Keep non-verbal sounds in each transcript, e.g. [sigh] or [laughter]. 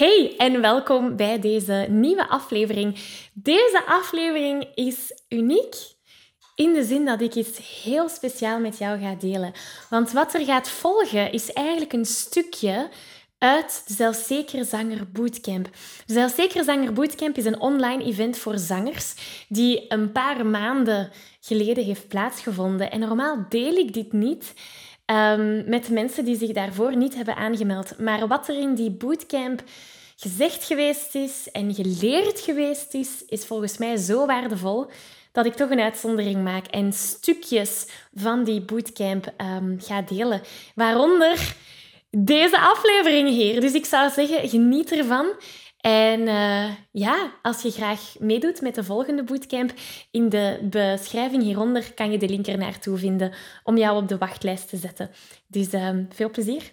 Hey en welkom bij deze nieuwe aflevering. Deze aflevering is uniek in de zin dat ik iets heel speciaal met jou ga delen. Want wat er gaat volgen is eigenlijk een stukje uit de Zelfzekere Zanger Bootcamp. De Zanger Bootcamp is een online event voor zangers die een paar maanden geleden heeft plaatsgevonden. En normaal deel ik dit niet um, met mensen die zich daarvoor niet hebben aangemeld. Maar wat er in die bootcamp gezegd geweest is en geleerd geweest is, is volgens mij zo waardevol dat ik toch een uitzondering maak en stukjes van die bootcamp um, ga delen. Waaronder deze aflevering hier. Dus ik zou zeggen, geniet ervan. En uh, ja, als je graag meedoet met de volgende bootcamp, in de beschrijving hieronder kan je de link er naartoe vinden om jou op de wachtlijst te zetten. Dus uh, veel plezier.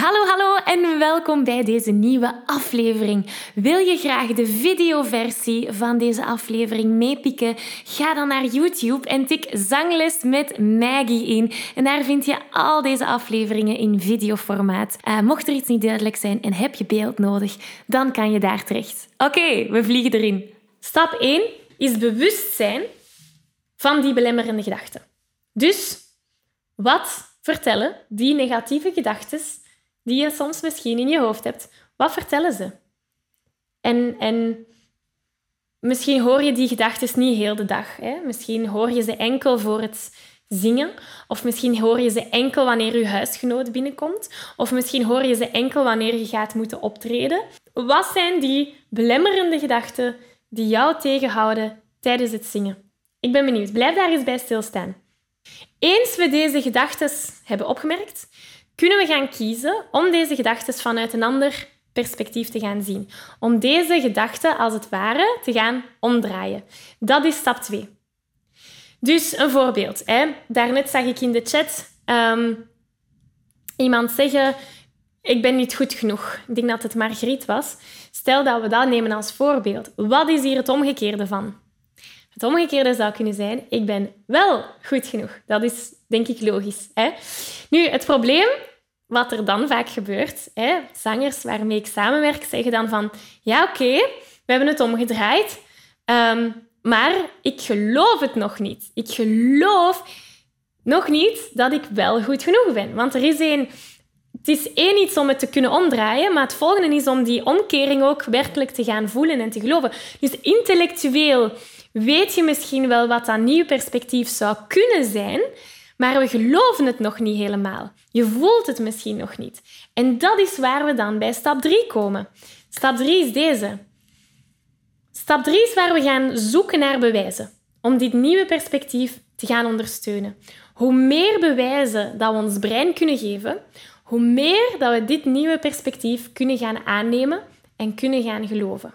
Hallo, hallo en welkom bij deze nieuwe aflevering. Wil je graag de videoversie van deze aflevering meepikken? Ga dan naar YouTube en tik Zangles met Maggie in. En daar vind je al deze afleveringen in videoformaat. Uh, mocht er iets niet duidelijk zijn en heb je beeld nodig, dan kan je daar terecht. Oké, we vliegen erin. Stap 1 is bewustzijn van die belemmerende gedachten. Dus wat vertellen die negatieve gedachten die je soms misschien in je hoofd hebt, wat vertellen ze? En, en misschien hoor je die gedachten niet heel de dag. Hè? Misschien hoor je ze enkel voor het zingen. Of misschien hoor je ze enkel wanneer je huisgenoot binnenkomt. Of misschien hoor je ze enkel wanneer je gaat moeten optreden. Wat zijn die belemmerende gedachten die jou tegenhouden tijdens het zingen? Ik ben benieuwd. Blijf daar eens bij stilstaan. Eens we deze gedachten hebben opgemerkt, kunnen we gaan kiezen om deze gedachten vanuit een ander perspectief te gaan zien. Om deze gedachten als het ware te gaan omdraaien. Dat is stap 2. Dus een voorbeeld. Daarnet zag ik in de chat ehm, iemand zeggen: Ik ben niet goed genoeg. Ik denk dat het Margriet was. Stel dat we dat nemen als voorbeeld. Wat is hier het omgekeerde van? Het omgekeerde zou kunnen zijn, ik ben wel goed genoeg. Dat is denk ik logisch. Hè? Nu, het probleem, wat er dan vaak gebeurt, hè, zangers waarmee ik samenwerk, zeggen dan van, ja oké, we hebben het omgedraaid, um, maar ik geloof het nog niet. Ik geloof nog niet dat ik wel goed genoeg ben. Want er is één... Het is één iets om het te kunnen omdraaien, maar het volgende is om die omkering ook werkelijk te gaan voelen en te geloven. Dus intellectueel weet je misschien wel wat dat nieuw perspectief zou kunnen zijn, maar we geloven het nog niet helemaal. Je voelt het misschien nog niet. En dat is waar we dan bij stap 3 komen. Stap 3 is deze. Stap 3 is waar we gaan zoeken naar bewijzen om dit nieuwe perspectief te gaan ondersteunen. Hoe meer bewijzen dat we ons brein kunnen geven, hoe meer dat we dit nieuwe perspectief kunnen gaan aannemen en kunnen gaan geloven.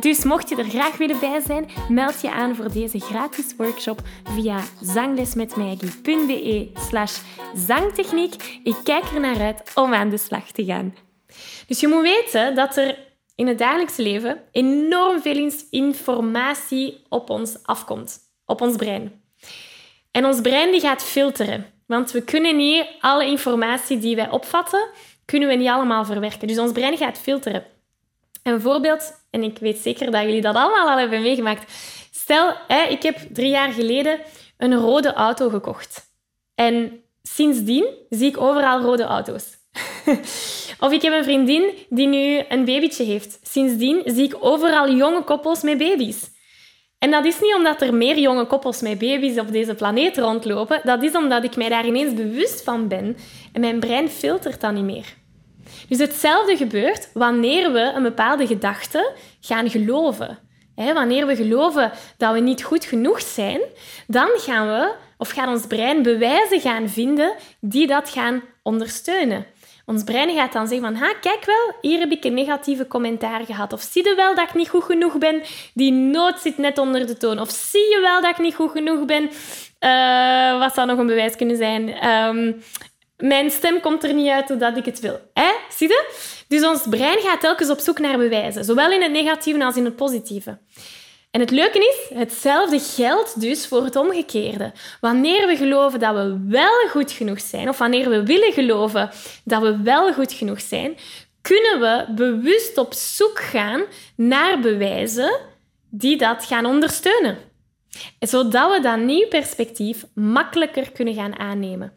Dus mocht je er graag willen bij zijn, meld je aan voor deze gratis workshop via zanglesmetmaggie.be slash zangtechniek. Ik kijk er naar uit om aan de slag te gaan. Dus je moet weten dat er in het dagelijkse leven enorm veel informatie op ons afkomt, op ons brein. En ons brein die gaat filteren, want we kunnen niet alle informatie die wij opvatten, kunnen we niet allemaal verwerken. Dus ons brein gaat filteren. En bijvoorbeeld, en ik weet zeker dat jullie dat allemaal al hebben meegemaakt. Stel, hè, ik heb drie jaar geleden een rode auto gekocht. En sindsdien zie ik overal rode auto's. [laughs] of ik heb een vriendin die nu een babytje heeft. Sindsdien zie ik overal jonge koppels met baby's. En dat is niet omdat er meer jonge koppels met baby's op deze planeet rondlopen. Dat is omdat ik mij daar ineens bewust van ben en mijn brein filtert dat niet meer. Dus hetzelfde gebeurt wanneer we een bepaalde gedachte gaan geloven. wanneer we geloven dat we niet goed genoeg zijn, dan gaan we, of gaat ons brein bewijzen gaan vinden die dat gaan ondersteunen. Ons brein gaat dan zeggen van, ha, kijk wel, hier heb ik een negatieve commentaar gehad. Of zie je wel dat ik niet goed genoeg ben? Die noot zit net onder de toon. Of zie je wel dat ik niet goed genoeg ben? Uh, wat zou nog een bewijs kunnen zijn? Um, mijn stem komt er niet uit hoe ik het wil. Hè? Zie je? Dus ons brein gaat telkens op zoek naar bewijzen. Zowel in het negatieve als in het positieve. En het leuke is, hetzelfde geldt dus voor het omgekeerde. Wanneer we geloven dat we wel goed genoeg zijn, of wanneer we willen geloven dat we wel goed genoeg zijn, kunnen we bewust op zoek gaan naar bewijzen die dat gaan ondersteunen. Zodat we dat nieuw perspectief makkelijker kunnen gaan aannemen.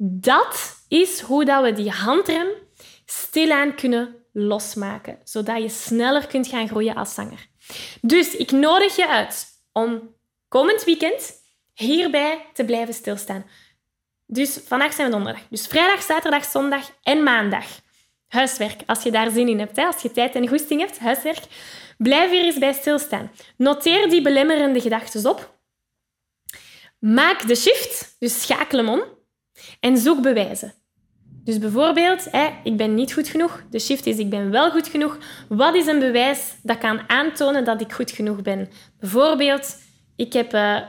Dat is hoe dat we die handrem stilaan kunnen losmaken, zodat je sneller kunt gaan groeien als zanger. Dus ik nodig je uit om komend weekend hierbij te blijven stilstaan. Dus vandaag zijn we donderdag. Dus vrijdag, zaterdag, zondag en maandag. Huiswerk, als je daar zin in hebt, als je tijd en goesting hebt, huiswerk. Blijf hier eens bij stilstaan. Noteer die belemmerende gedachten op. Maak de shift, dus schakel hem om. En zoek bewijzen. Dus bijvoorbeeld, hè, ik ben niet goed genoeg. De shift is, ik ben wel goed genoeg. Wat is een bewijs dat kan aantonen dat ik goed genoeg ben? Bijvoorbeeld, ik heb uh,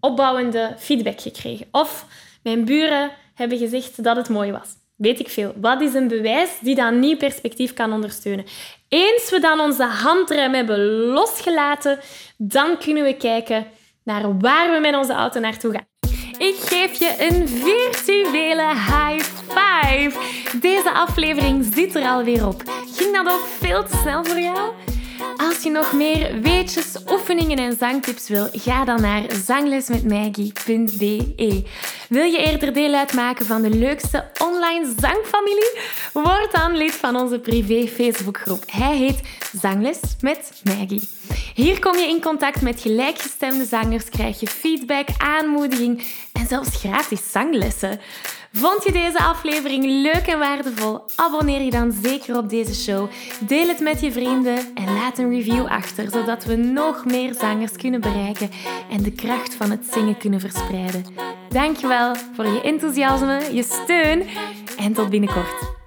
opbouwende feedback gekregen. Of mijn buren hebben gezegd dat het mooi was. Weet ik veel. Wat is een bewijs die dat nieuw perspectief kan ondersteunen? Eens we dan onze handrem hebben losgelaten, dan kunnen we kijken naar waar we met onze auto naartoe gaan. Ik geef je een virtuele high five. Deze aflevering zit er alweer op. Ging dat ook veel te snel voor jou? Als je nog meer weetjes, oefeningen en zangtips wil, ga dan naar zanglesmetmaggie.be. Wil je eerder deel uitmaken van de leukste zangfamilie? Word dan lid van onze privé Facebookgroep. Hij heet Zangles met Maggie. Hier kom je in contact met gelijkgestemde zangers, krijg je feedback, aanmoediging en zelfs gratis zanglessen. Vond je deze aflevering leuk en waardevol? Abonneer je dan zeker op deze show. Deel het met je vrienden en laat een review achter, zodat we nog meer zangers kunnen bereiken en de kracht van het zingen kunnen verspreiden. Dankjewel voor je enthousiasme, je steun en tot binnenkort.